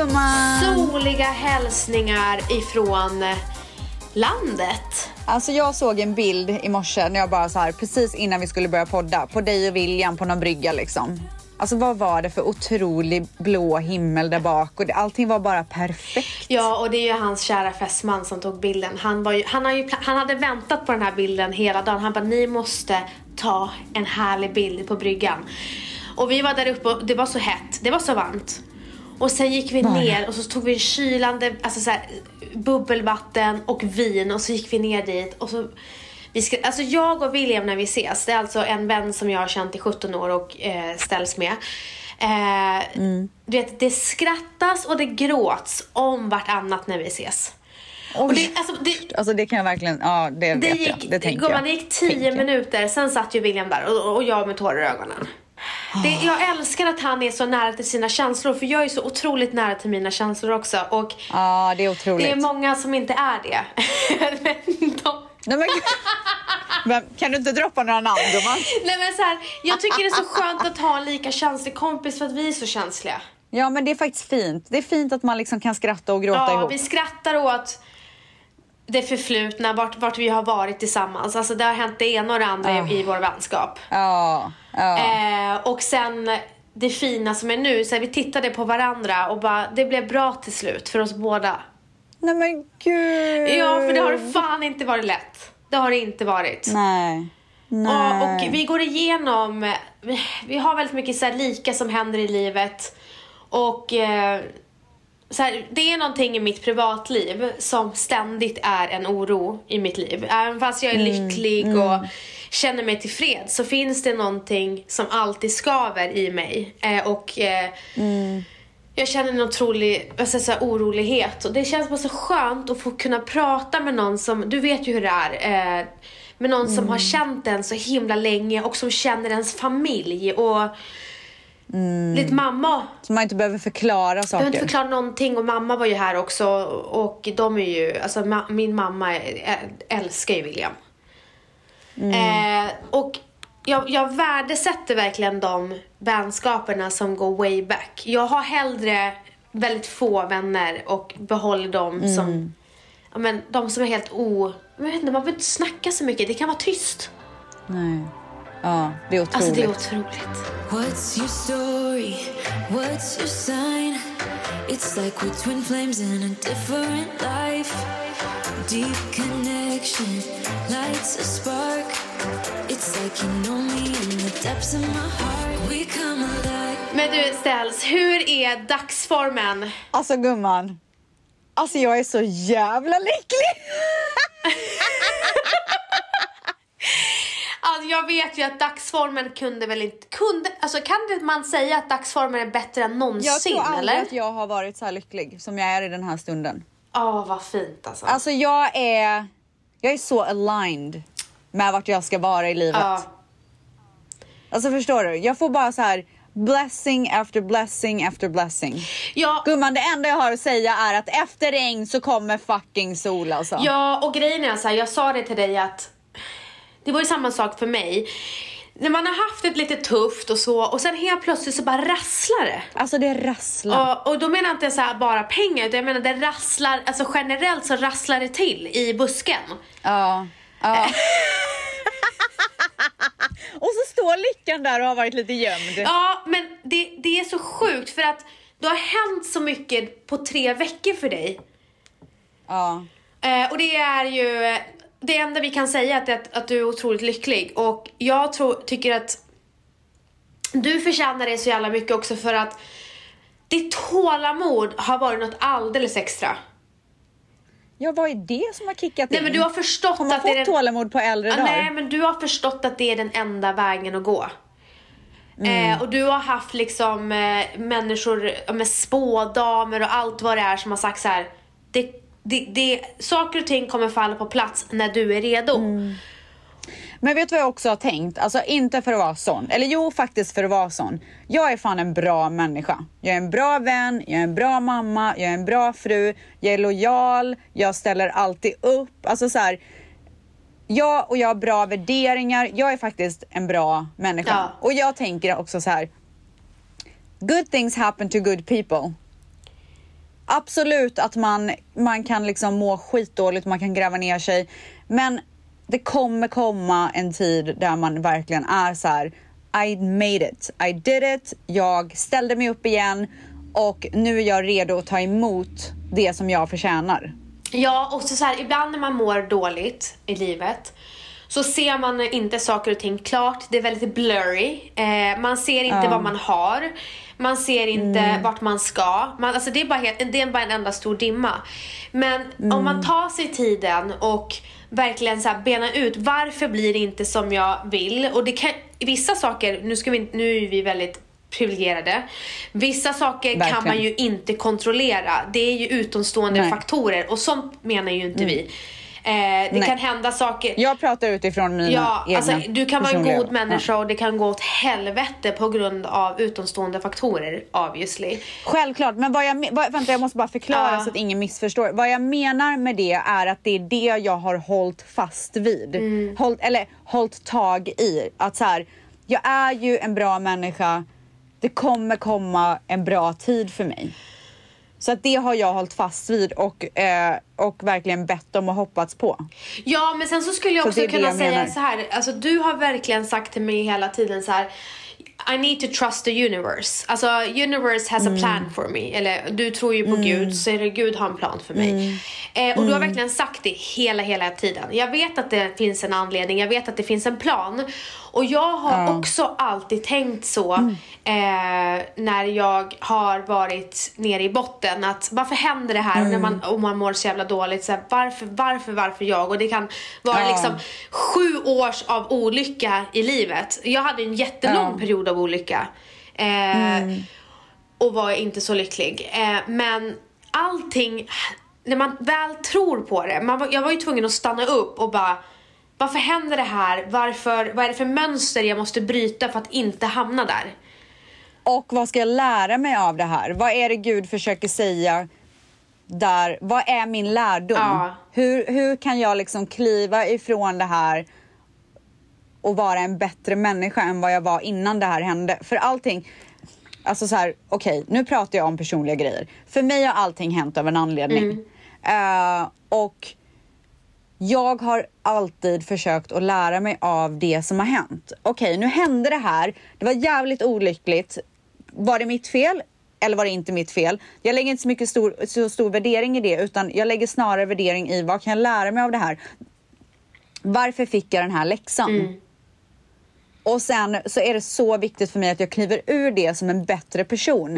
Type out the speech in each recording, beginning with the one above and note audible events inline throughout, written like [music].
Gumman! Soliga hälsningar ifrån landet. Alltså jag såg en bild i morse när jag bara så här precis innan vi skulle börja podda på dig och William på någon brygga liksom. Alltså vad var det för otrolig blå himmel där bak och det, allting var bara perfekt. Ja, och det är ju hans kära fästman som tog bilden. Han, var ju, han, har ju, han hade väntat på den här bilden hela dagen. Han bara, ni måste ta en härlig bild på bryggan. Och vi var där uppe och det var så hett, det var så varmt. Och sen gick vi ner och så tog vi en kylande, alltså så här, bubbelvatten och vin och så gick vi ner dit och så vi ska, alltså jag och William när vi ses, det är alltså en vän som jag har känt i 17 år och eh, ställs med. Eh, Du vet, det skrattas och det gråts om vartannat när vi ses. Och det, alltså, det, Alltså det kan jag verkligen, ja det, det vet gick, jag. Det tänker gumman, jag. det gick tio Tänker. minuter, sen satt ju William där och, och jag med tårar i ögonen. Det, jag älskar att han är så nära till sina känslor för jag är så otroligt nära till mina känslor också och Ja det är otroligt. det är många som inte är det. [laughs] Men de, Nej, men, men, kan du inte droppa några namn gumman? nej men så här, jag tycker det är så skönt att ha en lika känslig kompis för att vi är så känsliga. Ja men det är faktiskt fint. Det är fint att man liksom kan skratta och gråta Ja, ihop. vi skrattar åt det förflutna, vart, vart vi har varit tillsammans. Alltså det har hänt det ena och det andra i, i vår vänskap. Ja, ja. Eh, och sen det fina som är nu, så här, vi tittade på varandra och bara, det blev bra till slut för oss båda. Nej men gud. Ja, för det har fan inte varit lätt. Det har det inte varit. Nej. Och, Nej. och vi går igenom, vi, vi har väldigt mycket så lika som händer i livet. Och eh, så här, det är någonting i mitt privatliv som ständigt är en oro i mitt liv. Även fast jag är lycklig och känner mig tillfreds så finns det någonting som alltid skaver i mig. Eh, och eh, jag känner en otrolig ska jag säga, orolighet och det känns bara så skönt att få kunna prata med någon som, du vet ju hur det är, eh, med någon som har känt en så himla länge och som känner ens familj och lite mamma Så man inte behöver förklara saker. behöver inte förklara någonting och mamma var ju här också och de är ju, alltså ma- min mamma älskar ju William. Eh, och jag, jag värdesätter verkligen de vänskaperna som går way back. Jag har hellre väldigt få vänner och behåller dem som, ja men de som är helt o, jag vet inte, man behöver inte snacka så mycket, det kan vara tyst. Nej. Ja, det är otroligt. Alltså det är otroligt. What's your story? What's your sign? It's like we're twin flames in a different life. Deep connection lights a spark. It's like you know me in the depths of my heart. We come alive. Men du Ställs, hur är dagsformen? Alltså gumman. Alltså jag är så jävla lycklig. [laughs] Alltså jag vet ju att dagsformen kunde väl inte, kunde, alltså kan man säga att dagsformen är bättre än Jag någonsin tror aldrig eller? att jag har varit så lycklig som jag är i den här stunden. Ja, vad fint alltså. Alltså jag är, jag är så aligned med vart jag ska vara i livet. ja. Alltså förstår du? Jag får bara så här blessing after blessing after blessing. Ja, Gumman, det enda jag har att säga är att efter regn så kommer fucking sol alltså. ja, och grejen är så här, jag sa det till dig att det var ju samma sak för mig. När man har haft det lite tufft och så och sen helt plötsligt så bara rasslar det. Alltså det rasslar. Och, och då menar jag inte så bara pengar utan jag menar det rasslar, alltså generellt så rasslar det till i busken. Ja. ja. [laughs] och så står lyckan där och har varit lite gömd. Ja, men det, det är så sjukt för att det har hänt så mycket på tre veckor för dig. Ja. Eh, och det är ju, det enda vi kan säga är att, att du är otroligt lycklig. Och jag tror, tycker att du förtjänar det så jävla mycket också för att ditt tålamod har varit något alldeles extra. Ja, vad är det som har kickat Nej in? men du har förstått Har man att det är fått den... tålamod på äldre Ja, dagar? Nej men du har förstått att det är den enda vägen att gå. Mm. Eh, och du har haft liksom eh, människor med spådamer och allt vad det är som har sagt så här. Det, det, det, saker och ting kommer falla på plats när du är redo. Mm. Men vet du vad jag också har tänkt? Alltså inte för att vara sån, eller jo faktiskt för att vara sån. Jag är fan en bra människa. Jag är en bra vän, jag är en bra mamma, jag är en bra fru, jag är lojal, jag ställer alltid upp. Alltså så här, jag och jag har bra värderingar, jag är faktiskt en bra människa. Ja. Och jag tänker också så här. Good things happen to good people. Absolut att man, man kan liksom må skitdåligt, man kan gräva ner sig. Men det kommer komma en tid där man verkligen är så här. I made it, I did it, jag ställde mig upp igen och nu är jag redo att ta emot det som jag förtjänar. Ja, och så, här, ibland när man mår dåligt i livet så ser man inte saker och ting klart. Det är väldigt blurry. Eh, man ser inte vad man har. Man ser inte Mm. vart man ska. Man, alltså det, är bara helt, det är bara en enda stor dimma. Men Mm. om man tar sig tiden och verkligen så bena ut varför blir det inte som jag vill. Och det kan, vissa saker, nu, ska vi, nu är vi väldigt privilegierade. Vissa saker kan Verkligen. man ju inte kontrollera. Det är ju utomstående Nej. faktorer och sånt menar ju inte vi. Eh, det Nej. kan hända saker. Jag pratar utifrån mina Ja, egna alltså, du kan vara en god människa och det kan gå åt helvete på grund av utomstående faktorer, obviously. Självklart, men vad jag, vad, vänta jag måste bara förklara Ja. så att ingen missförstår. Vad jag menar med det är att det är det jag har hållit fast vid. Mm. Hållt, eller hållit tag i. Att så här, jag är ju en bra människa. Det kommer komma en bra tid för mig. Så att det har jag hållit fast vid och, eh, och verkligen bett om och hoppats på. Ja, men sen så skulle jag Så också kunna jag säga menar. så här. Alltså du har verkligen sagt till mig hela tiden så här. I need to trust the universe. Alltså universe has Mm. a plan for me. Eller du tror ju på Gud, så är det Gud har en plan för mig. Mm. Eh, och du har verkligen sagt det hela, hela tiden. Jag vet att det finns en anledning, jag vet att det finns en plan. Och jag har också alltid tänkt så Mm. eh, när jag har varit nere i botten. Att varför händer det här? Och när Mm. man, och man mår så jävla dåligt. Så här, varför, varför, varför jag? Och det kan vara Ja. liksom sju års av olycka i livet. Jag hade en jättelång Ja. period av olycka. Eh, Och var inte så lycklig. Eh, men allting, när man väl tror på det. Man jag var ju tvungen att stanna upp och bara varför händer det här? Varför, vad är det för mönster jag måste bryta för att inte hamna där? Och vad ska jag lära mig av det här? Vad är det Gud försöker säga där? Vad är min lärdom? Ja. Hur, hur kan jag liksom kliva ifrån det här och vara en bättre människa än vad jag var innan det här hände? För allting, alltså så här, okej, nu pratar jag om personliga grejer. För mig har allting hänt av en anledning. Eh, och jag har alltid försökt att lära mig av det som har hänt. Okej, nu hände det här. Det var jävligt olyckligt. Var det mitt fel? Eller var det inte mitt fel? Jag lägger inte så mycket stor, så stor värdering i det utan jag lägger snarare värdering i vad kan jag lära mig av det här? Varför fick jag den här läxan? Och sen så är det så viktigt för mig att jag kliver ur det som en bättre person.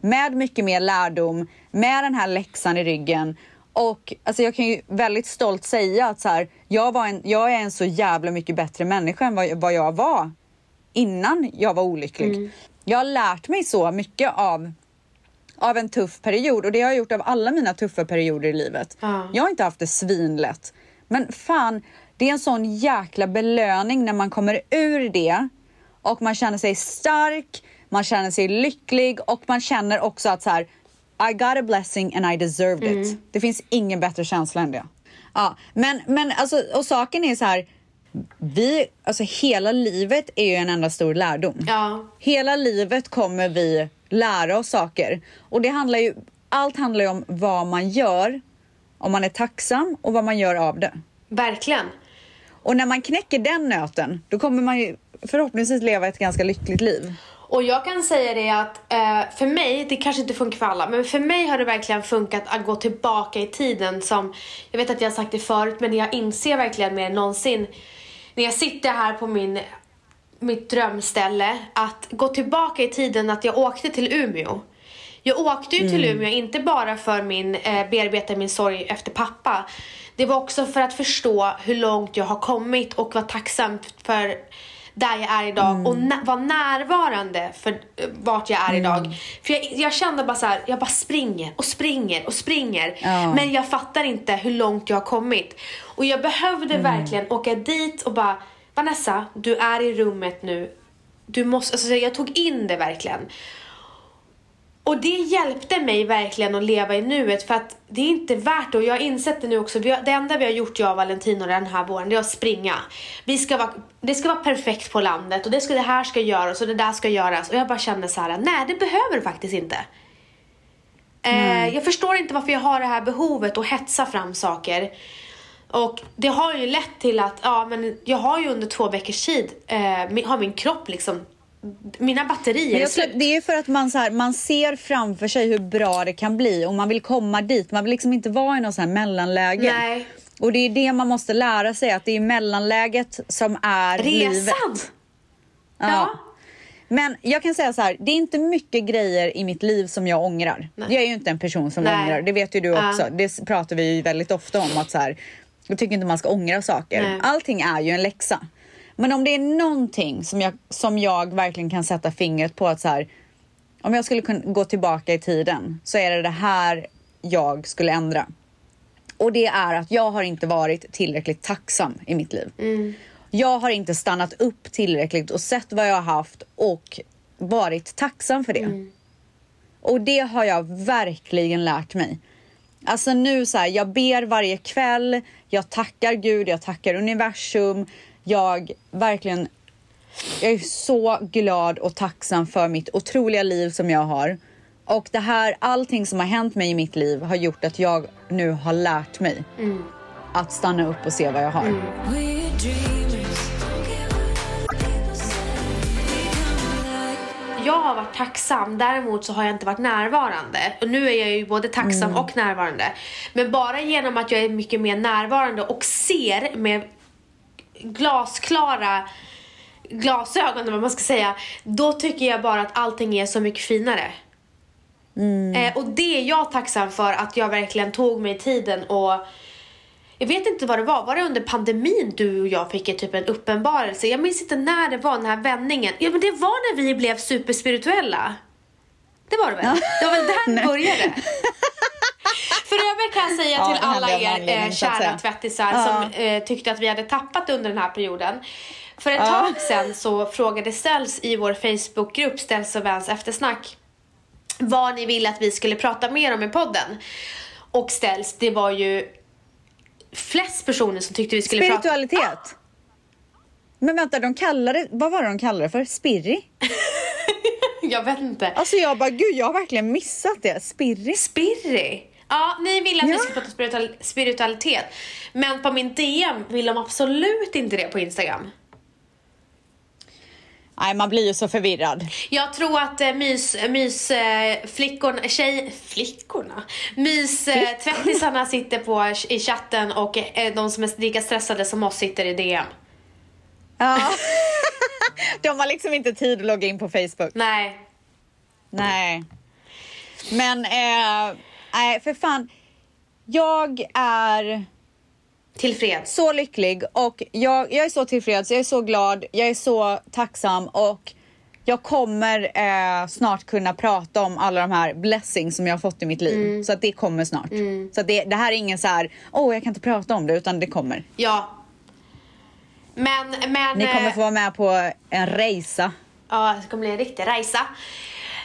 Med mycket mer lärdom, med den här läxan i ryggen. Och alltså jag kan ju väldigt stolt säga att så här, jag, var en, jag är en så jävla mycket bättre människa än vad, vad jag var innan jag var olycklig. Jag har lärt mig så mycket av, av en tuff period och det har jag gjort av alla mina tuffa perioder i livet. Ja. Jag har inte haft det svinlätt. Men fan, det är en sån jäkla belöning när man kommer ur det och man känner sig stark, man känner sig lycklig och man känner också att så här, I got a blessing and I deserved it. Det finns ingen bättre känsla än det. Ja, men, men alltså, och saken är så här, vi, alltså hela livet är ju en enda stor lärdom. Ja. Hela livet kommer vi lära oss saker. Och det handlar ju, allt handlar ju om vad man gör, om man är tacksam och vad man gör av det. Verkligen. Och när man knäcker den nöten, då kommer man ju förhoppningsvis leva ett ganska lyckligt liv. Och jag kan säga det att eh, för mig, det kanske inte funkar för alla, men för mig har det verkligen funkat att gå tillbaka i tiden som, jag vet att jag har sagt det förut, men jag inser verkligen mer än någonsin när jag sitter här på min, mitt drömställe, att gå tillbaka i tiden att jag åkte till Umeå. Jag åkte ju till Umeå, inte bara för min, eh, bearbeta min sorg efter pappa. Det var också för att förstå hur långt jag har kommit och vara tacksam för där jag är idag och nä- vara närvarande för eh, vart jag är idag. För jag, jag kände bara så här, jag bara springer och springer och springer. Ja. Men jag fattar inte hur långt jag har kommit. Och jag behövde verkligen åka dit och bara, Vanessa, du är i rummet nu. Du måste, alltså jag tog in det verkligen. Och det hjälpte mig verkligen att leva i nuet för att det är inte värt det och jag har insett det nu också. Det enda vi har gjort jag och Valentino den här våren det är att springa. Vi ska vara, det ska vara perfekt på landet och det, ska, det här ska göras och det där ska göras och jag bara kände så här: nej det behöver det faktiskt inte. Eh, jag Jag förstår inte varför jag har det här behovet att hetsa fram saker. Och det har ju lett till att, ja men jag har ju under två veckors tid, eh, har min kropp liksom, mina batterier är slut. det är för att man, så här, man ser framför sig hur bra det kan bli och man vill komma dit. Man vill liksom inte vara i något så här mellanläge. Nej. Och det är det man måste lära sig, att det är mellanläget som är livet. Resan! Ja. Ja. Men jag kan säga så här, det är inte mycket grejer i mitt liv som jag ångrar. Nej. Jag är ju inte en person som Nej. ångrar, det vet ju du Ja. också. Det pratar vi ju väldigt ofta om att så här, jag tycker inte man ska ångra saker. Nej. Allting är ju en läxa. Men om det är någonting som jag, som jag verkligen kan sätta fingret på att så här, om jag skulle kunna gå tillbaka i tiden så är det det här jag skulle ändra. Och det är att jag har inte varit tillräckligt tacksam i mitt liv. Jag har inte stannat upp tillräckligt och sett vad jag har haft och varit tacksam för det. Och det har jag verkligen lärt mig. Alltså nu så här, jag ber varje kväll, jag tackar Gud, jag tackar universum. Jag verkligen, jag är så glad och tacksam för mitt otroliga liv som jag har. Och det här, allting som har hänt mig i mitt liv har gjort att jag nu har lärt mig att stanna upp och se vad jag har. Alive. Jag har varit tacksam, däremot så har jag inte varit närvarande. Och nu är jag ju både tacksam Mm. och närvarande. Men bara genom att jag är mycket mer närvarande och ser med glasklara glasögon, eller vad man ska säga. Då tycker jag bara att allting är så mycket finare. Eh, och det är jag tacksam för, att jag verkligen tog mig tiden och jag vet inte vad det var, var det under pandemin du och jag fick typ en uppenbarelse? Jag minns inte när det var den här vändningen. Ja men det var när vi blev superspirituella. Det var det väl? Det var väl där det började? [laughs] För övrigt kan jag säga Ja, till hände alla er eh, kära tvättisar Ja. som eh, tyckte att vi hade tappat under den här perioden. För ett Ja. tag sedan så frågade Ställs i vår Facebookgrupp Ställs och Väns eftersnack vad ni ville att vi skulle prata mer om i podden. Och Ställs, det var ju flest personer som tyckte vi skulle prata... Spiritualitet. Men vänta, de kallade, vad var det de kallade det för? Spirri? [laughs] Jag vet inte. Alltså jag bara, gud jag har verkligen missat det. Spirri? Spirri. Ja, ni ville att vi Ja. skulle prata spiritual spiritualitet. Men på min DM vill de absolut inte det på Instagram. Nej, man blir ju så förvirrad. Jag tror att eh, mys, mys eh, flickorna, tjej, flickorna? Mys eh, [laughs] sitter på i chatten och eh, de som är lika stressade som oss sitter i DM. Ja. [laughs] de har liksom inte tid att logga in på Facebook. Nej. Nej. Men, eh, nej för fan. Jag är Tillfreds. så lycklig och jag, jag är så tillfreds, jag är så glad, jag är så tacksam och jag kommer eh, snart kunna prata om alla de här blessings som jag har fått i mitt liv. Så att det kommer snart. Så att det, det här är ingen så här, åh jag kan inte prata om det, utan det kommer. Ja. Men, men... Ni kommer eh, få vara med på en resa. Ja, det kommer bli en riktig resa.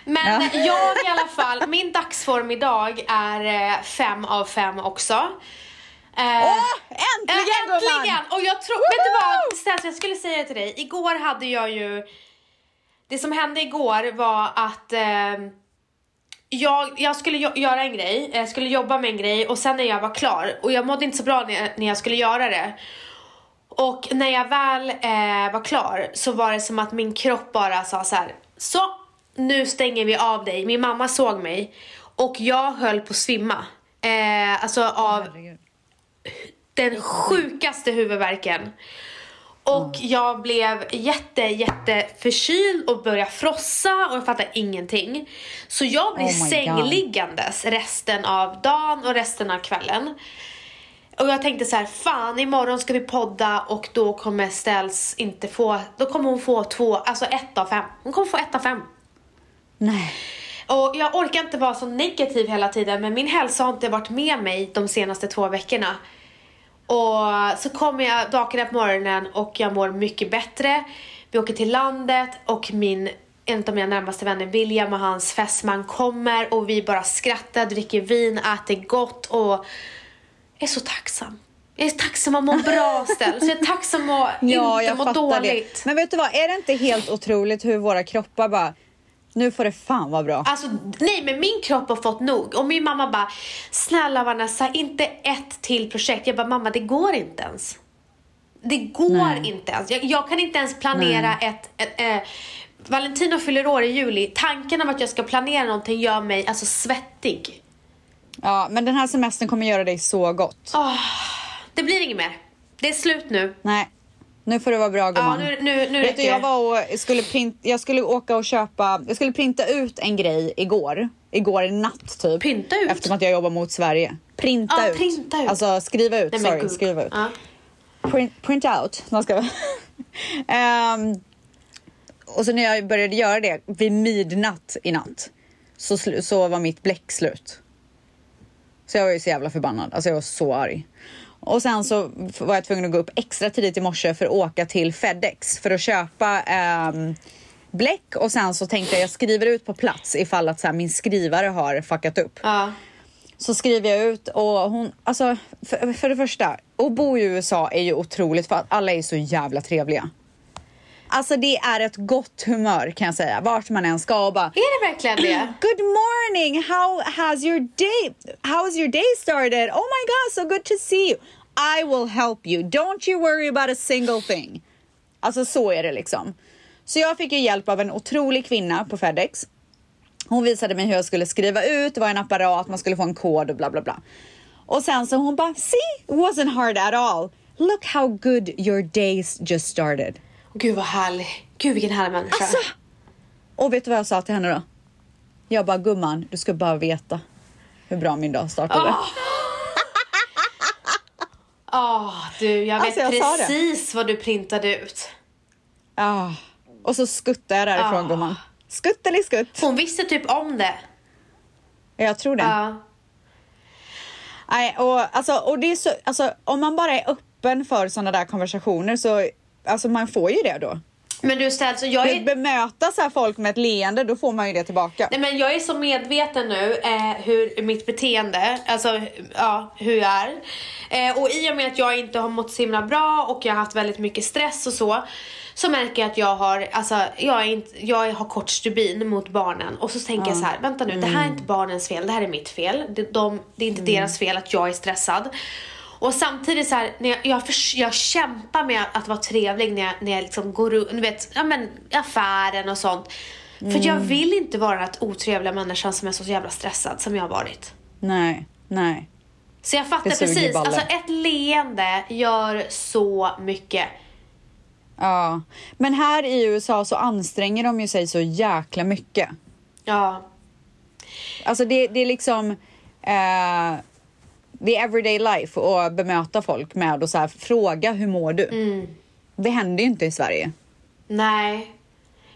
Men Ja. [laughs] jag i alla fall, min dagsform idag är eh, fem av fem också. Eh, Åh, äntligen Ja, äntligen! gumman! Och jag tror, vet du vad Stens, jag skulle säga till dig, igår hade jag ju, det som hände igår var att eh, jag, jag skulle jo- göra en grej, jag skulle jobba med en grej och sen när jag var klar, och jag mådde inte så bra när jag, när jag skulle göra det. Och när jag väl eh, var klar så var det som att min kropp bara sa så här. Så, nu stänger vi av dig. Min mamma såg mig och jag höll på att svimma. Eh, alltså av Herregud. den sjukaste huvudvärken. Och jag blev jätte, jätte förkyld och började frossa och jag fattade ingenting. Så jag blev Oh sängliggandes resten av dagen och resten av kvällen. Och jag tänkte så här, fan imorgon ska vi podda och då kommer Ställs inte få, då kommer hon få två, alltså ett av fem. Hon kommer få ett av fem. Nej. Och jag orkar inte vara så negativ hela tiden men min hälsa har inte varit med mig de senaste två veckorna. Och så kommer jag, vaknar på morgonen och jag mår mycket bättre. Vi åker till landet och min, en av mina närmaste vänner William och hans fästman kommer och vi bara skrattar, dricker vin, äter gott och är så tacksam. Jag är tacksam att må bra ställd. Så jag är tacksam att [laughs] Ja, inte må dåligt. det. Men vet du vad, är det inte helt otroligt hur våra kroppar bara Nu får det fan vara bra. Alltså nej men min kropp har fått nog och min mamma bara Snälla Vanessa, inte ett till projekt. Jag bara mamma det går inte ens. Det går Nej. inte ens. Jag, jag kan inte ens planera ett, ett eh, Valentino fyller år i juli. Tanken om att jag ska planera någonting gör mig alltså svettig. Ja, men den här semestern kommer göra dig så gott. Åh, det blir inget mer. Det är slut nu. Nej, nu får det vara bra gumman. nu- nu- nu Vet du, jag var och skulle print, jag skulle åka och köpa, jag skulle printa ut en grej igår. Igår natt typ. Printa ut? Eftersom att jag jobbar mot Sverige. Printa Ja, ut. printa ut. Alltså skriva ut, Nej, sorry, gud. skriva ut. Ja. Print, print out. Man ska... [laughs] Ehm, och så när jag började göra det vid midnatt i natt så, så var mitt bläck slut. Så jag var ju så jävla förbannad. Alltså jag var så arg. Och sen så var jag tvungen att gå upp extra tidigt i morse för att åka till Fedex för att köpa ehm, bläck och sen så tänkte jag jag skriver ut på plats ifall att så här, min skrivare har fuckat upp. Ja. Så skriver jag ut och hon, alltså för, för det första, att bo i USA är ju otroligt för att alla är så jävla trevliga. Alltså det är ett gott humör kan jag säga, vart man än ska och bara Är det verkligen det? Good morning, how has your day, how's your day started? Oh my god, so good to see you. I will help you, don't you worry about a single thing. Alltså så är det liksom. Så jag fick ju hjälp av en otrolig kvinna på Fedex. Hon visade mig hur jag skulle skriva ut, det var en apparat, man skulle få en kod och bla bla bla. Och sen så hon bara, see, it wasn't hard at all. Look how good your days just started. Gud vad härlig. Gud vilken härlig människa. Alltså! Och vet du vad jag sa till henne då? Jag bara, gumman, du ska bara veta hur bra min dag startade. Åh. Åh, du, jag vet Alltså, jag precis vad du printade ut. Ah. Och så skuttade jag därifrån Ah. gumman. Skutt eller skutt? Hon visste typ om det. Jag tror det. Ja. Nej, och, alltså, och det är så, alltså, om man bara är öppen för sådana där konversationer så alltså, man får ju det då. Men du Stel, så jag är... bemöta så här folk med ett leende, då får man ju det tillbaka. Nej, men jag är så medveten nu eh, hur mitt beteende, alltså ja, hur jag är. Eh, och i och med att jag inte har mått så himla bra och jag har haft väldigt mycket stress och så. Så märker jag att jag har, alltså jag, är inte, jag har kort stubin mot barnen. Och så tänker jag så här, vänta nu, det här är inte barnens fel, det här är mitt fel. Det, de, det är inte deras fel att jag är stressad. Och samtidigt så här, när jag, jag, jag kämpar med att vara trevlig när jag, när jag liksom går runt, du vet, ja men affären och sånt. För jag vill inte vara den här otrevliga människan som är så jävla stressad som jag har varit. Nej, nej. Så jag fattar precis, alltså ett leende gör så mycket. Ja. Men här i USA så anstränger de ju sig så jäkla mycket. Ja. Alltså det, det är liksom eh, det är everyday life att bemöta folk med och så här, fråga hur mår du? Mm. Det händer ju inte i Sverige. Nej.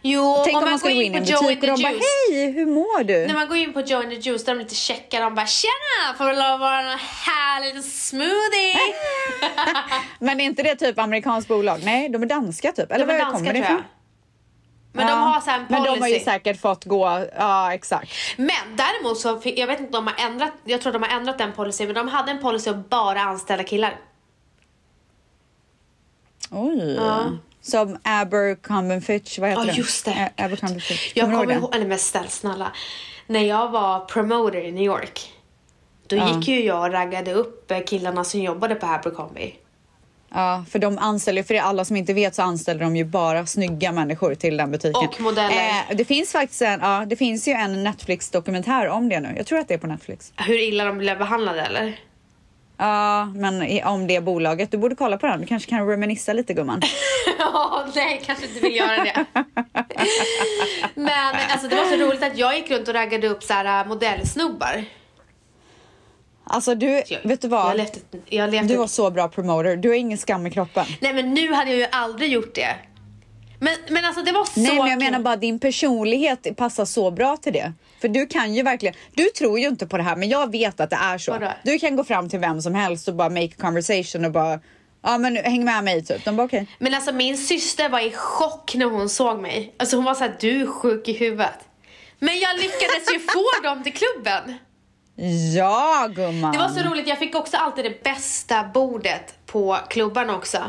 Jo, Tänk om man, går skulle gå in i en på Joe butik och and de the bara hej, hur mår du? När man går in på Joe and the Juice, de är lite checka, de bara tjena, får att vara en härlig smoothie? [laughs] Men är inte det typ amerikanskt bolag? Nej, de är danska typ. Eller de var danska kommer det ifrån? Men de Ja, har så en Men policy. de har ju säkert fått gå, ja exakt. Men däremot så, jag vet inte om de har ändrat, jag tror de har ändrat den policy, men de hade en policy att bara anställa killar. Oj. Ja. Som Abercrombie Fitch, vad heter Ja det? just det. A- Abercrombie Fitch. Jag Kommer du kommer ihåg eller men snälla, snälla. När jag var promoter i New York. Då Ja. gick ju jag och raggade upp eh, killarna som jobbade på Abercrombie. Ja, för de anställer, för alla som inte vet så anställer de ju bara snygga människor till den butiken. Och modeller. Eh, det finns faktiskt en, ja, det finns ju en Netflix-dokumentär om det nu. Jag tror att det är på Netflix. Hur illa de blev behandlade eller? Ja, men om det bolaget. Du borde kolla på den. Du kanske kan reminissa lite gumman. [laughs] Ja, nej, kanske inte vill göra det. [laughs] Men alltså det var så roligt att jag gick runt och raggade upp så här äh, modellsnubbar. Alltså du, Jag, vet du Jag vad? levde, ett- jag levde Du var så bra promoter. Du har ingen skam i kroppen. Nej men nu hade jag ju aldrig gjort det. Men, men alltså det var så Nej men jag menar bara din personlighet passar så bra till det. För du kan ju verkligen, du tror ju inte på det här men jag vet att det är så. Vadå? Du kan gå fram till vem som helst och bara make a conversation och bara Ja men häng med mig typ. De bara okej. Men alltså min syster var i chock när hon såg mig. Alltså hon var såhär, du är sjuk i huvudet. Men jag lyckades ju få dem till klubben. Ja gumman. Det var så roligt, jag fick också alltid det bästa bordet på klubban också.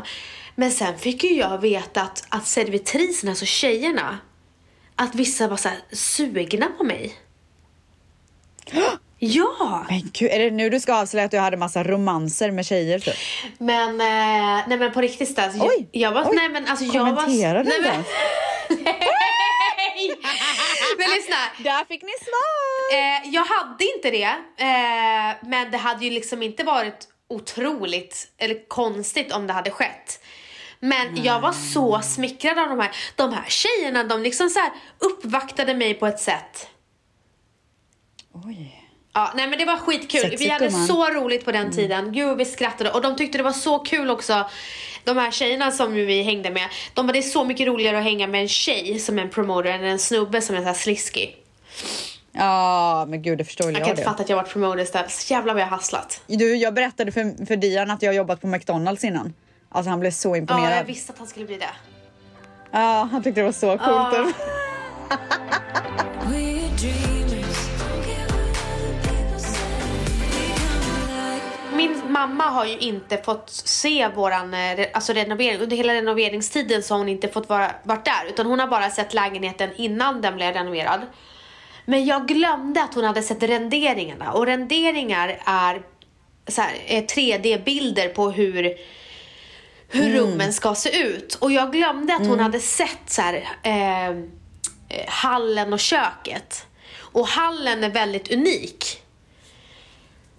Men sen fick ju jag veta att, att servitriserna, alltså tjejerna, att vissa var så sugna på mig. [gasps] Ja! Men gud, är det nu du ska avslöja att du hade massa romanser med tjejer typ? Men, eh, nej men på riktigt jag- Oj, jag var, oj. nej men alltså jag var... Kommenterar du nej, men. [laughs] Där fick ni svar! Eh, jag hade inte det, eh, men det hade ju liksom inte varit otroligt eller konstigt om det hade skett. Men jag var så smickrad av de här. De här tjejerna, de liksom så här uppvaktade mig på ett sätt. Oj. Ja, nej men det var skitkul. Sexigt, vi hade gumman. så roligt på den tiden. Gud vi skrattade och de tyckte det var så kul också. De här tjejerna som vi hängde med. De bara det är så mycket roligare att hänga med en tjej som en promoter än en snubbe som är så här sliskig. Ja, men gud det förstår Jag jag, kan inte fatta att jag varit promoter istället. Så jävlar vad jag hasslat. Du, jag berättade för, för Dian att jag har jobbat på McDonalds innan. Alltså han blev så Ja, imponerad. jag visste att han skulle bli det. Ja, han tyckte det var så coolt. Ja. [laughs] Min mamma har ju inte fått se våran eh, alltså renovering. Under hela renoveringstiden så har hon inte fått vara, varit där. Utan hon har bara sett lägenheten innan den blev renoverad. Men jag glömde att hon hade sett renderingarna. Och renderingar är, är 3D-bilder på hur hur rummen ska se ut. Och jag glömde att hon hade sett så här, eh, hallen och köket. Och hallen är väldigt unik.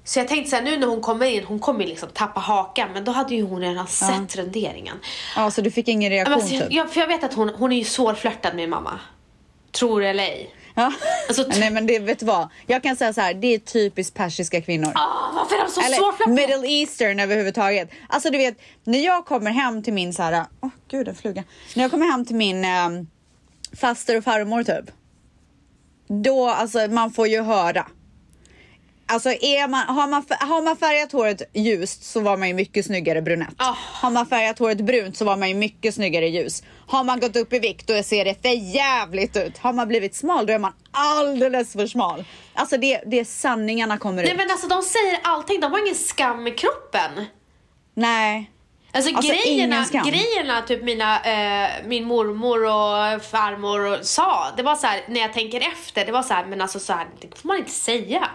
Så jag tänkte så här, nu när hon kommer in, hon kommer liksom tappa hakan. Men då hade ju hon redan sett renderingen. Ja, så du fick ingen Men reaktion Alltså, jag, typ? jag, för jag vet att hon, hon är ju svårflörtad med mamma. Tror eller ej. Ja. Alltså, Nej men det, vet du vad? Jag kan säga så här, det är typiskt persiska kvinnor. Ah, varför är de så Eller svårflörtade? middle eastern överhuvudtaget. Alltså du vet, när jag kommer hem till min så här, åh gud en fluga. När jag kommer hem till min um, faster och farmor typ. Då, alltså man får ju höra. Alltså är man, har, man, har man färgat håret ljust så var man ju mycket snyggare brunett. Ah. Har man färgat håret brunt så var man ju mycket snyggare ljus. Har man gått upp i vikt då ser det för jävligt ut. Har man blivit smal då är man alldeles för smal. Alltså det, det är sanningarna kommer Nej ut. men alltså de säger allting, de har ingen skam i kroppen. Nej. Alltså, Alltså, grejerna, grejerna typ mina, eh, min mormor och farmor och sa, det var så här när jag tänker efter, det var så här, men alltså så här, det får man inte säga.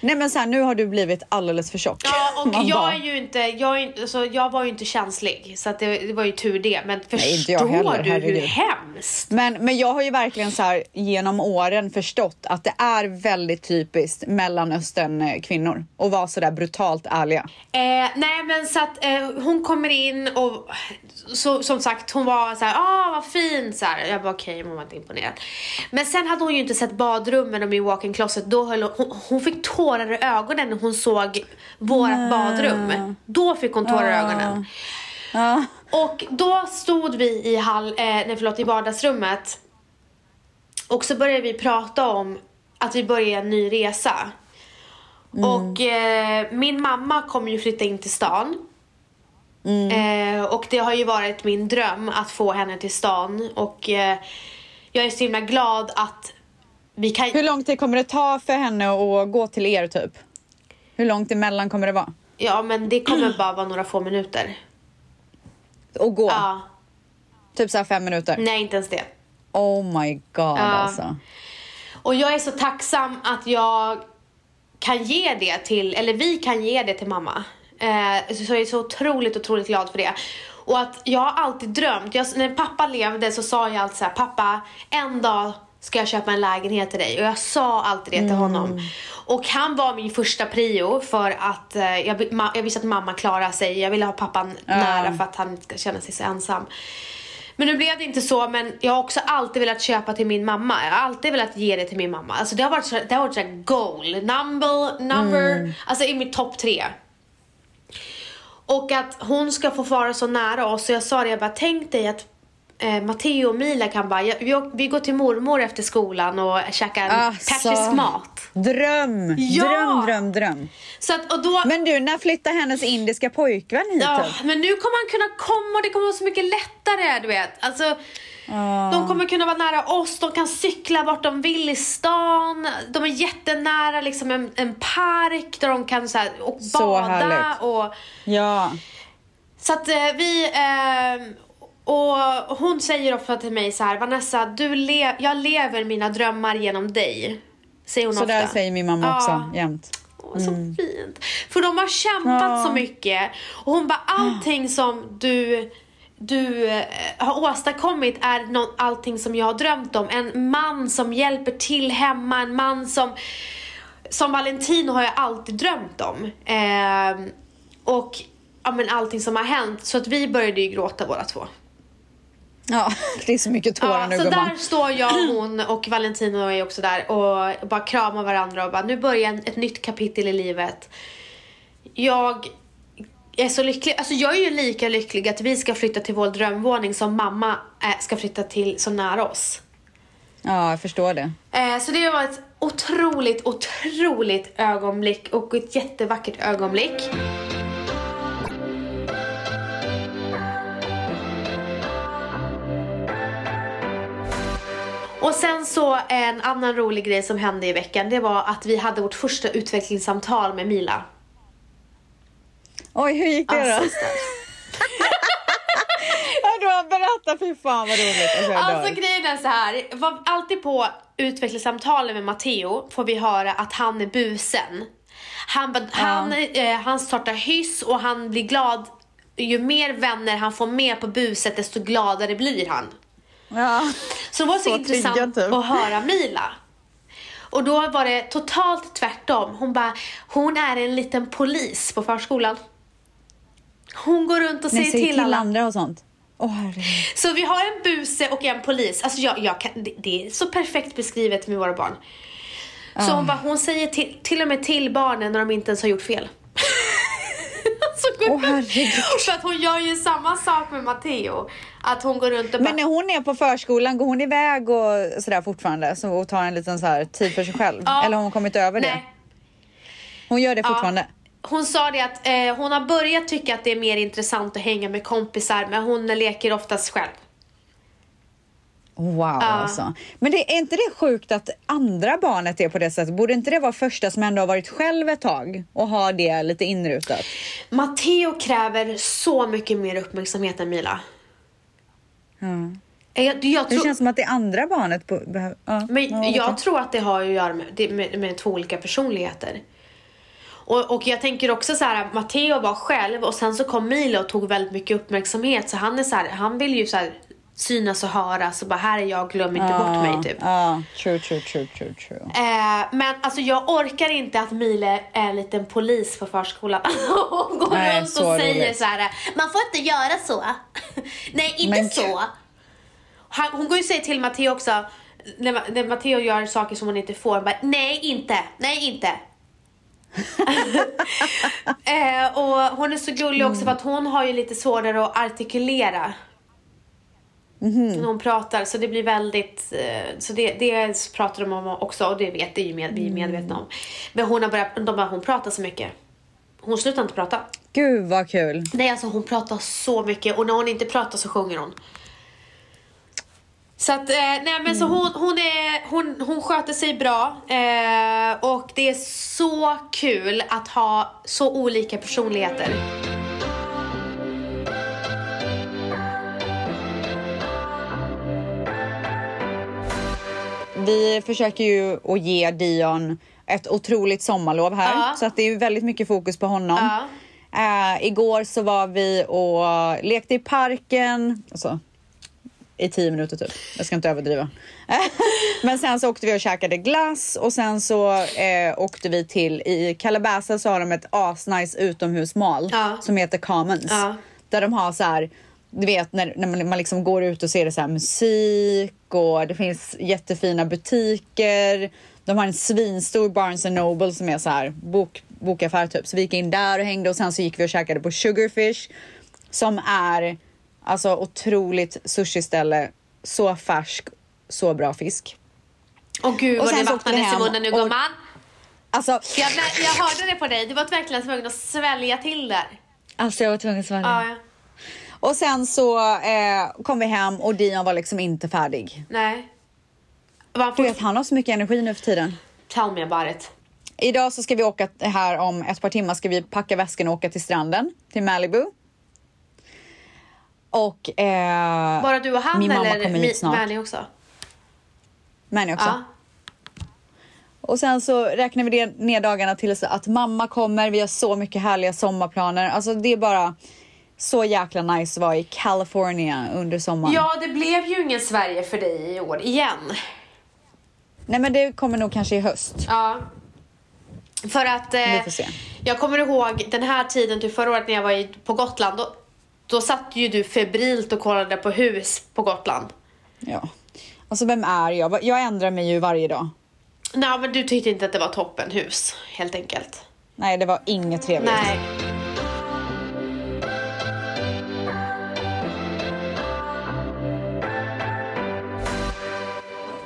Nej men så här, nu har du blivit alldeles för tjock. Ja, och Man jag bara, är ju inte, jag, är, alltså, jag var ju inte känslig så det, det var ju tur det. Men Nej, förstår jag heller, du hur herregud. hemskt? Men, men jag har ju verkligen så här genom åren förstått att det är väldigt typiskt mellanöstern eh, kvinnor att vara så där brutalt ärliga. Eh, nej men så att eh, hon kommer in och så, som sagt hon var så här, ah vad fint så här. Jag bara okej, hon var inte imponerad. Men sen hade hon ju inte sett badrummen och min walk-in closet. Då höll hon, hon, hon fick tårar i ögonen när hon såg vårat badrum. Då fick hon tårar i ögonen. Ja. Och då stod vi i, hall, eh, nej, förlåt, i vardagsrummet och så började vi prata om att vi börjar en ny resa. Och eh, min mamma kommer ju flytta in till stan. Eh, och det har ju varit min dröm att få henne till stan och eh, jag är så himla glad att kan... Hur lång tid kommer det ta för henne att gå till er typ? Hur långt emellan kommer det vara? Ja men det kommer bara vara några få minuter. Att gå? Ja, Typ så fem minuter? nej inte ens det. Oh my god alltså. Och jag är så tacksam att jag kan ge det till, eller vi kan ge det till mamma. Eh, så jag är så otroligt, otroligt glad för det. Och att jag har alltid drömt, jag, när pappa levde så sa jag alltid så här, pappa en dag ska jag köpa en lägenhet till dig. Och jag sa alltid det till honom. Och han var min första prio för att eh, jag, ma- jag visste att mamma klarar sig. Jag ville ha pappan nära för att han ska känna sig så ensam. Men nu blev det inte så, men jag har också alltid velat köpa till min mamma. Jag har alltid velat ge det till min mamma. Alltså det har varit så, det har varit så goal, number, number, alltså i mitt topp tre. Och att hon ska få vara så nära oss. Så jag sa det, jag bara tänk dig att eh, Matteo och Mila kan bara, vi, vi går till mormor efter skolan och käkar Alltså. persisk mat. Dröm! Ja! Dröm, dröm, dröm. Så att, och då, Men du, när flyttar hennes indiska pojkvän hit? Ja, men nu kommer han kunna komma och det kommer vara så mycket lättare, du vet. Alltså, De kommer kunna vara nära oss, de kan cykla vart de vill i stan. De är jättenära liksom en, en park där de kan så här, och Så bada. härligt. Och, Ja. så att eh, vi... Eh, och hon säger ofta till mig så här, Vanessa, du le jag lever mina drömmar genom dig. Säger hon Så ofta. där säger min mamma Ja. också jämt. Åh, så fint. För de har kämpat Ja. så mycket. Och hon bara, allting som du, du eh, har åstadkommit är allting som jag har drömt om. En man som hjälper till hemma, en man som som Valentino har jag alltid drömt om. Ehm, och ja, men allting som har hänt. Så att vi började ju gråta båda två. Ja, [laughs] det är så mycket tårar Ja, nu så gumman. där står jag, hon och Valentino är också där och bara kramar varandra och bara nu börjar ett nytt kapitel i livet. Jag är så lycklig, alltså jag är ju lika lycklig att vi ska flytta till vår drömvåning som mamma eh, ska flytta till så nära oss. Ja, jag förstår det. Eh, så det var ett otroligt, otroligt ögonblick och ett jättevackert ögonblick. Och sen så en annan rolig grej som hände i veckan, det var att vi hade vårt första utvecklingssamtal med Mila. Oj, hur gick det Alltså, då? [laughs] Ja, du har berättat, fy fan vad roligt. Alltså, Alltså grejen är så här, var alltid på utvecklingssamtalen med Matteo får vi höra att han är busen. Han, ba- han, eh, han startar hyss och han blir glad. Ju mer vänner han får med på buset desto gladare blir han. Ja. Så det var så, Så intressant triggad, typ. att höra Mila. Och då var det totalt tvärtom. Hon bara, hon är en liten polis på förskolan. Hon går runt och Ni säger till, alla. andra och sånt. Herregud. Så vi har en buse och en polis. Alltså jag, jag kan, det, det är så perfekt beskrivet med våra barn. Så hon, bara, hon säger till, till och med till barnen när de inte ens har gjort fel. [laughs] herregud. För att hon gör ju samma sak med Matteo. Att hon går runt och bara, Men när hon är på förskolan, går hon iväg och sådär fortfarande? Så och tar en liten så här tid för sig själv? Ja. Eller har hon kommit över det? nej. Hon gör det Ja. fortfarande? Hon sa det att eh, hon har börjat tycka att det är mer intressant att hänga med kompisar men hon leker oftast själv. Wow alltså. Men det, är inte det sjukt att andra barnet är på det sättet? Borde inte det vara första som ändå har varit själv ett tag och har det lite inrutat? Matteo kräver så mycket mer uppmärksamhet än Mila. Mm. Eh, Jag, jag Det tror, känns som att det andra barnet behöver... Ja, men ja, jag tror att det har att göra med, det- med, med två olika personligheter. Och, och jag tänker också så här, Matteo var själv och sen så kom Milo och tog väldigt mycket uppmärksamhet så han är så här, han vill ju så här synas och höras och bara här är jag, glöm inte bort mig typ. Ja, true, true, true, true, true. Eh, men alltså jag orkar inte att Mile är en liten polis på förskolan [laughs] och går Nej, runt och säger roligt. så här: man får inte göra så. [laughs] Nej, inte Men- så. Han, hon går ju och säger till Matteo också, när, när Matteo gör saker som hon inte får, bara, nej inte, nej inte. [laughs] eh, och hon är så gullig också för att hon har ju lite svårare att artikulera. När hon pratar så det blir väldigt, eh, så det, det pratar de om också och det vet det ju med, vi är medvetna om. Men hon har börjat, de bara, hon pratar så mycket. Hon slutar inte prata. Gud vad kul. Nej alltså hon pratar så mycket och när hon inte pratar så sjunger hon. Så att, eh, nej men så hon, hon, är, hon, hon sköter sig bra eh, och det är så kul att ha så olika personligheter. Vi försöker ju att ge Dion ett otroligt sommarlov här. Ja. Så att det är väldigt mycket fokus på honom. Ja. Eh, igår så var vi och lekte i parken. Alltså, i tio minuter typ. Jag ska inte överdriva. [laughs] Men sen så åkte vi och käkade glass och sen så eh, åkte vi till, i Calabasas så har de ett asnice utomhusmal Ja. som heter Commons. Ja. Där de har så här, du vet när, när man, man liksom går ut och ser det så här musik och det finns jättefina butiker. De har en svinstor Barnes Noble som är så här bok, bokaffär typ. Så vi gick in där och hängde och sen så gick vi och käkade på Sugarfish som är alltså otroligt sushiställe. Så färsk, så bra fisk. Och gud Och vad det vattnades i munnen nu gumman. Alltså, Jag, jag hörde det på dig, du var verkligen tvungen att svälja till där. alltså jag var tvungen att svälja. Ja, ja. Och sen så eh, kom vi hem och Dion var liksom inte färdig. Nej. Var han Du vet, han har så mycket energi nu för tiden. Tell me about it. Idag så ska vi åka här om ett par timmar ska vi packa väskan och åka till stranden, till Malibu. Och eh, Bara du och han min mamma eller kommer hit snart. Manny också? Manny också. Ja. Och sen så räknar vi ner dagarna till så att mamma kommer. Vi har så mycket härliga sommarplaner. Alltså det är bara så jäkla nice att vara i California under sommaren. ja, det blev ju ingen Sverige för dig i år igen. Nej men det kommer nog kanske i höst. Ja. För att eh, Vi får se. jag kommer ihåg den här tiden till förra året när jag var i, på Gotland. Då, då satt ju du febrilt och kollade på hus på Gotland. Ja. Alltså vem är jag? Jag ändrar mig ju varje dag. Nej, men du tyckte inte att det var toppenhus, helt enkelt. Nej det var inget trevligt. Nej.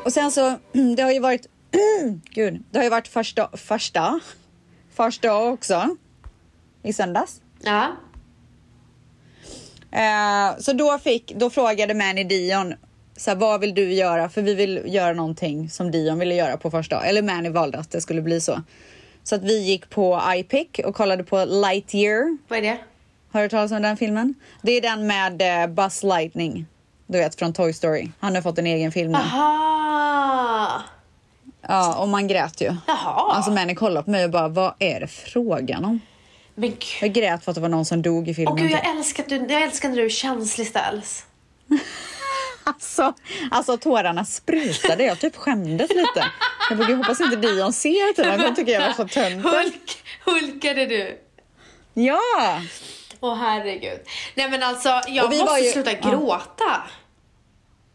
Och sen så, [clears throat] det har ju varit, [clears throat] gud, det har ju varit första, första, första också. I söndags. Ja. Eh, så då fick, då frågade Manny Dion, så här, vad vill du göra? För vi vill göra någonting som Dion ville göra på första Eller Manny valde att det skulle bli så. Så att vi gick på iPic och kollade på Lightyear. Vad är det? Har du hört talas om den filmen? Det är den med eh, Buzz Lightning. Du vet från Toy Story. Han har fått en egen film nu. Aha. Ja, och man grät ju. Jaha. Alltså Manny kollade på mig och bara, vad är det frågan om? Men gud. Jag grät för att det var någon som dog i filmen. Åh gud, typ. jag älskar, du, jag älskar när du är känslig ställs. [laughs] Alltså, alltså tårarna sprutade. Jag typ skämdes lite. Jag "Gud, hoppas inte Dion ser det. De tycker jag var så töntig. Hulk, hulkade du? Ja! Åh herregud. Nej men alltså, jag måste ju- sluta ja. gråta.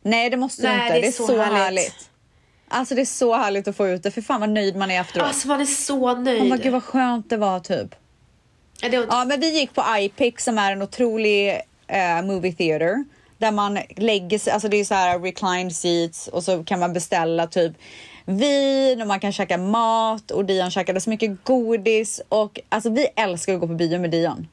Nej, det måste du Nej, inte. det är Det är, så så, härligt. härligt. Alltså det är så härligt att få ut det. För fan vad nöjd man är efteråt. Alltså man är så nöjd. Man bara, gud vad skönt det var typ. Ja, var, Ja, men vi gick på iPic som är en otrolig eh, movie theater. Där man lägger sig, alltså det är så här reclined seats och så kan man beställa typ vin och man kan käka mat och Dion käkade så mycket godis och alltså vi älskar att gå på bio med Dion.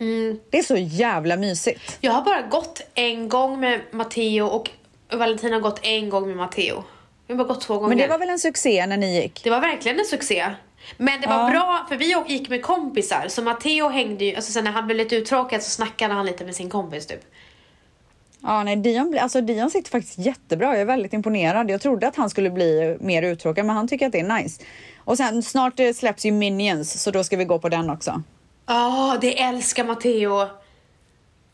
Mm. Det är så jävla mysigt. Jag har bara gått en gång med Matteo och Valentina har gått en gång med Matteo. Vi har bara gått två gånger. Men det var väl en succé när ni gick? Det var verkligen en succé. Men det var Ja. bra, för vi gick med kompisar, så Matteo hängde ju, alltså sen när han blev lite uttråkad så snackade han lite med sin kompis typ. Ja, nej, Dion, alltså Dion sitter faktiskt jättebra. Jag är väldigt imponerad. Jag trodde att han skulle bli mer uttråkad, men han tycker att det är nice. Och sen snart eh, släpps ju Minions, så då ska vi gå på den också. Ja, det älskar Matteo.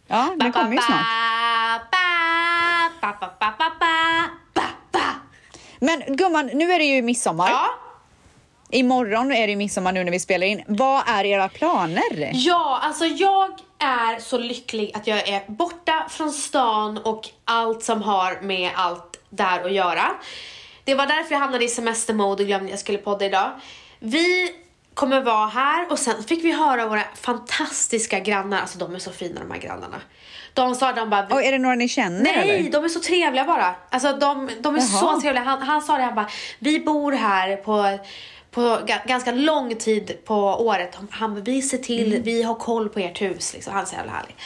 Ja, den kommer ju snart. Ba, ba, ba, ba, ba, ba. Men gumman, nu är det ju midsommar. Ja. Imorgon är det ju midsommar nu när vi spelar in. Vad är era planer? Ja, alltså jag är så lycklig att jag är borta från stan och allt som har med allt där att göra. Det var därför jag hamnade i semestermode och glömde att jag skulle podda idag. Vi kommer vara här och sen fick vi höra våra fantastiska grannar, alltså de är så fina de här grannarna. De sa de bara Och är det några ni känner Nej, eller? de är så trevliga bara. Alltså de, de är Jaha. så trevliga. Han, han sa det, han bara, vi bor här på, på ga- ganska lång tid på året. Han- vi ser till, Mm. vi har koll på ert hus. Liksom. Han är så jävla härlig.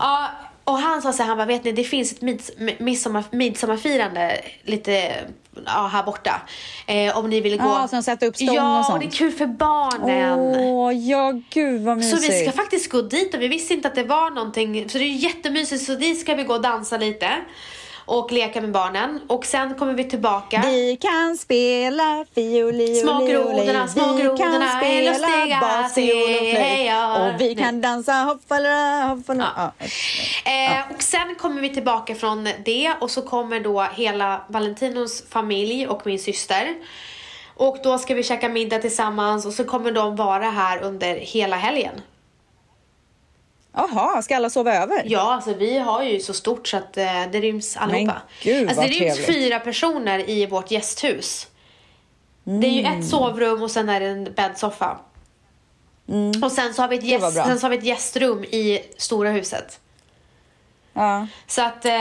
Ja, och han sa så här, han bara, vet ni, det finns ett mids, midsommar, midsommarfirande lite ja, här borta. Eh, om ni vill gå. Ja, som sätter upp stånd ja, och sånt. det är kul för barnen. Åh, ja gud vad Så mysigt. vi ska faktiskt gå dit och vi visste inte att det var någonting. Så det är jättemysigt. Så dit ska vi gå och dansa lite. Och leka med barnen. Och sen kommer vi tillbaka. Vi kan spela fioli Små grodorna, små grodorna är lustiga, bas, och. Och vi kan dansa hoppala hoppala. Ja. Ja. Eh, och sen kommer vi tillbaka från det och så kommer då hela Valentinos familj och min syster. Och då ska vi käka middag tillsammans och så kommer de vara här under hela helgen. Jaha, ska alla sova över? Ja, alltså vi har ju så stort så att eh, det ryms allihopa. gud, alltså, det ryms trevligt. fyra personer i vårt gästhus. Det är ju Mm. ett sovrum och sen är det en bäddsoffa. Och sen så, har vi ett Mm. Gäst, sen så har vi ett gästrum i stora huset. Ja, Så att eh,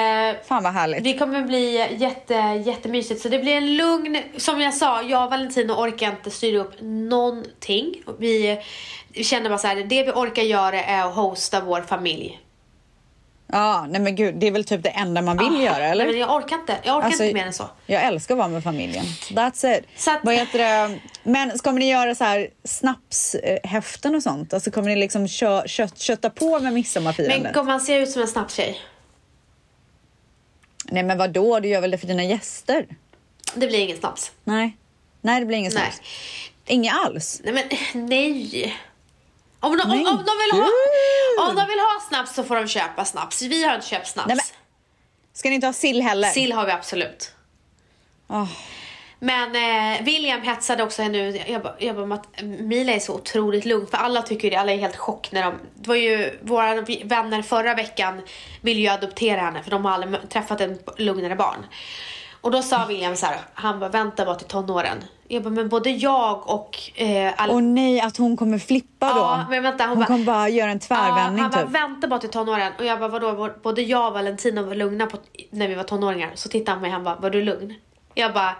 fan vad härligt. det kommer bli jätte, jättemysigt. Så det blir en lugn, som jag sa, jag och Valentino orkar inte styra upp någonting. Vi känner bara så här, det vi orkar göra är att hosta vår familj. Ja, nej men gud, det är väl typ det enda man vill göra, eller? Ah, Nej, men jag orkar inte. Jag orkar Alltså, inte mer än så. Jag älskar att vara med familjen. That's it. Så att- Vad heter det? Men ska ni göra så här snapshäften och sånt? Alltså kommer ni liksom kö, kött, kötta på med midsommarfirandet? Men gumman ser ut som en snabbtjej. Nej men vad då? du gör väl det för dina gäster? Det blir ingen snaps. Nej. Nej, det blir ingen Nej. snaps. Inget alls? Nej men nej. Om de, om, om, de vill ha, om de vill ha snaps så får de köpa snaps. Vi har inte köpt snaps. Nej, men- Ska ni inte ha sill heller? Sill har vi absolut. Åh, Men eh, William hetsade också ut. Jag bara, jag bara Mila är så otroligt lugn. För alla tycker det, alla är helt chock när de... Det var ju våra vänner förra veckan ville ju adoptera henne för de har aldrig träffat en lugnare barn. Och då sa William så här, han bara vänta bara till tonåren. Jag bara, men både jag och eh, alla... Åh nej, att hon kommer flippa då. Ja, men vänta, hon hon bara- kommer bara göra en tvärvändning ja, han bara, typ. vänta bara till tonåren. Och jag bara, vadå? Både jag och Valentina var lugna på, när vi var tonåringar. Så tittade han på mig han bara, var du lugn? Jag bara,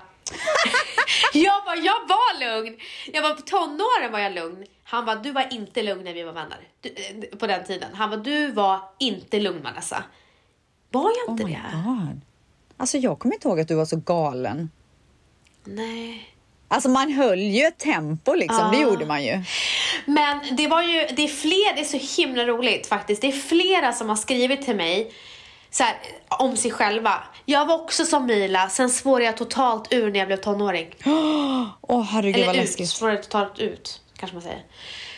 [laughs] jag bara, jag var lugn. Jag bara, på tonåren var jag lugn. Han bara, du var inte lugn när vi var vänner. Du, eh, på den tiden. Han bara, du var inte lugn Vanessa. Var jag Oh inte my det? god. Alltså jag kommer inte ihåg att du var så galen. Nej. Alltså man höll ju ett tempo liksom, det Ja. gjorde man ju. Men det var ju, det är fler, det är så himla roligt faktiskt. Det är flera som har skrivit till mig så här, om sig själva. Jag var också som Mila, sen spårade jag totalt ur när jag blev tonåring. [gasps] Åh herregud vad Eller ut, läskigt. spårade totalt ut, kanske man säger.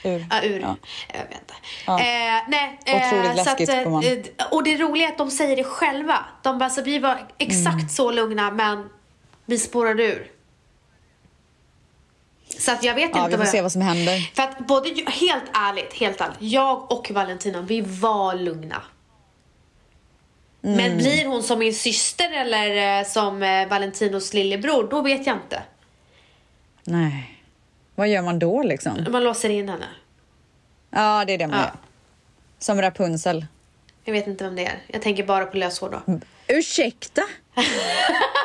Ur. Ja, ur. Ja. Jag vet inte. Ja. Eh, nej, Otroligt läskigt, att, eh, Och det roliga är att de säger det själva. De bara, så vi var exakt Mm. så lugna men vi spårade ur. Så att jag vet Ja, inte vi får vad se jag... vad som händer. För att både, helt ärligt, helt ärligt. Jag och Valentina, vi var lugna. Mm. Men blir hon som min syster eller eh, som eh, Valentinos lillebror, då vet jag inte. Nej. Vad gör man då liksom? Man låser in henne. Ja, det är det man Ja. gör. Som Rapunzel. Jag vet inte vem det är. Jag tänker bara på löshår då. Ursäkta? [laughs] Vet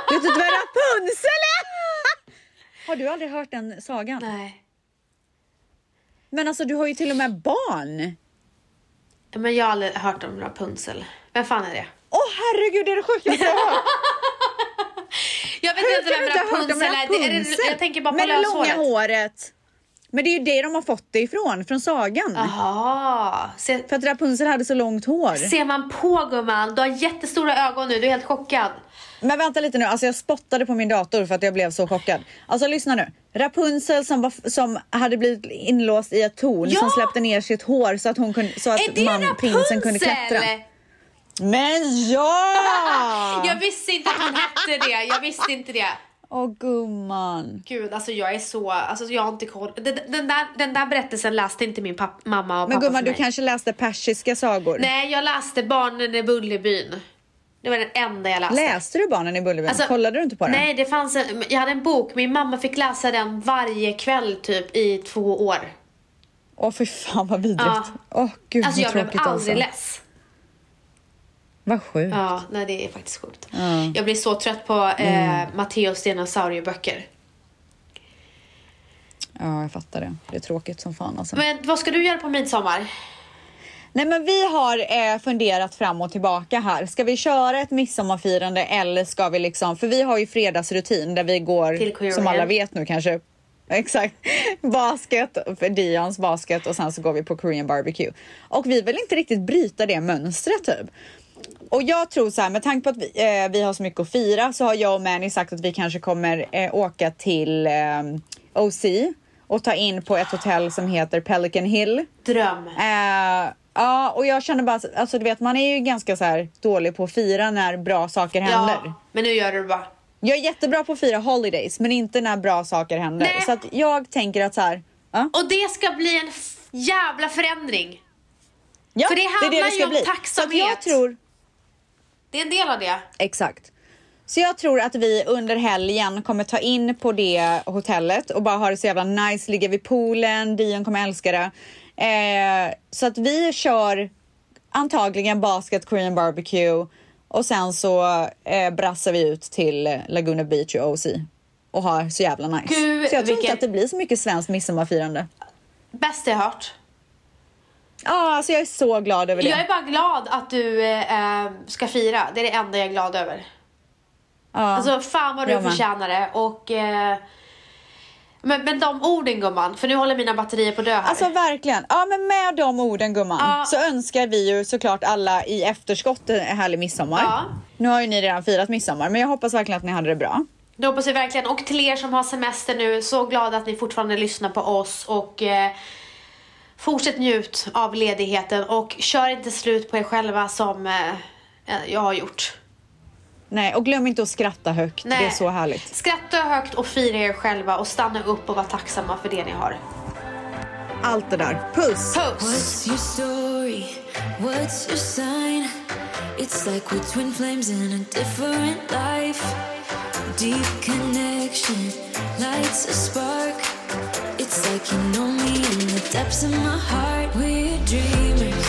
du inte vad Rapunzel är? Har du aldrig hört den sagan? Nej. Men alltså du har ju till och med barn. Men jag har aldrig hört om Rapunzel. Vem fan är det? Åh herregud, det är det sjukaste jag har hört. [laughs] Jag vet Hur inte vem Rapunzel är. Det- är. Rapunzel? det- Jag tänker bara på Med det långa håret. Men det är ju det de har fått det ifrån, från sagan. Jaha. Se, För att Rapunzel hade så långt hår. ser man på gumman? Du har jättestora ögon nu. Du är helt chockad. Men vänta lite nu, alltså jag spottade på min dator för att jag blev så chockad. Alltså lyssna nu. Rapunzel som, var, som hade blivit inlåst i ett torn Ja! som släppte ner sitt hår så att, hon kunde, så Är att det man, prinsen kunde Rapunzel? klättra. Men ja! [laughs] Jag visste inte att hon hette det. Jag visste inte det. Åh gumman. Gud, alltså jag är så... Alltså jag har inte koll. Den, den, där, den där berättelsen läste inte min papp, mamma och Men pappa gumman för du kanske läste persiska sagor? Nej, jag läste Barnen i Bullerbyn. Det var den enda jag läste. Läste du Barnen i Bullerbyn? Alltså, Kollade du inte på den? Nej, det fanns en, jag hade en bok. Min mamma fick läsa den varje kväll typ i två år. Åh fy fan vad vidrigt. Ja. Åh gud Alltså jag vad blev tråkigt aldrig alltså. less. Vad sjukt. Ja, nej det är faktiskt sjukt. Ja. Jag blir så trött på eh, Matteos dinosaurieböcker. Ja, jag fattar det. Det är tråkigt som fan alltså. Men vad ska du göra på midsommar? Nej men vi har eh, funderat fram och tillbaka här. Ska vi köra ett midsommarfirande eller ska vi liksom, för vi har ju fredagsrutin där vi går, som alla vet nu kanske, exakt, basket, för Dions basket och sen så går vi på Korean barbecue. Och vi vill inte riktigt bryta det mönstret typ. Och jag tror så här, med tanke på att vi, eh, vi har så mycket att fira så har jag och Manny sagt att vi kanske kommer eh, åka till eh, OC och ta in på ett hotell som heter Pelican Hill. Dröm. Eh, ja, och jag känner bara, alltså du vet man är ju ganska så här dålig på att fira när bra saker händer. Ja, men nu gör du det bara. Jag är jättebra på att fira holidays men inte när bra saker händer. Nej. Så att jag tänker att så här, ja, Och det ska bli en jävla förändring. ja För det handlar ju om Så att tacksamhet. jag tror, Det är en del av det. exakt. Så jag tror att vi under helgen kommer ta in på det hotellet och bara ha det så jävla nice, ligga vid poolen, Dion kommer älska det. Eh, så att vi kör antagligen basket, Korean barbecue och sen så eh, brassar vi ut till Laguna Beach och OC och har så jävla nice. Gud, så jag tror vilken- inte att det blir så mycket svenskt midsommarfirande. Bäst jag hört. Ja, alltså jag är så glad över det. Jag är bara glad att du eh, eh, ska fira. Det är det enda jag är glad över. Ja. Alltså fan vad du med. förtjänar det. Och, eh, men, men de orden gumman, för nu håller mina batterier på att dö här. Alltså verkligen. Ja men med de orden gumman Ja. så önskar vi ju såklart alla i efterskott en härlig midsommar. Ja. Nu har ju ni redan firat midsommar men jag hoppas verkligen att ni hade det bra. Det hoppas vi verkligen. Och till er som har semester nu, så glada att ni fortfarande lyssnar på oss. Och eh, fortsätt njut av ledigheten och kör inte slut på er själva som eh, jag har gjort. Nej och glöm inte att skratta högt. Nej. Det är så härligt. Skratta högt och fira er själva och stanna upp och vara tacksamma för det ni har. Allt det där. Puss! Puss! What's your story? What's your sign? It's like we're twin flames in a different life. Deep connection lights a spark. It's like you know me in the depths of my heart. We're dreamers,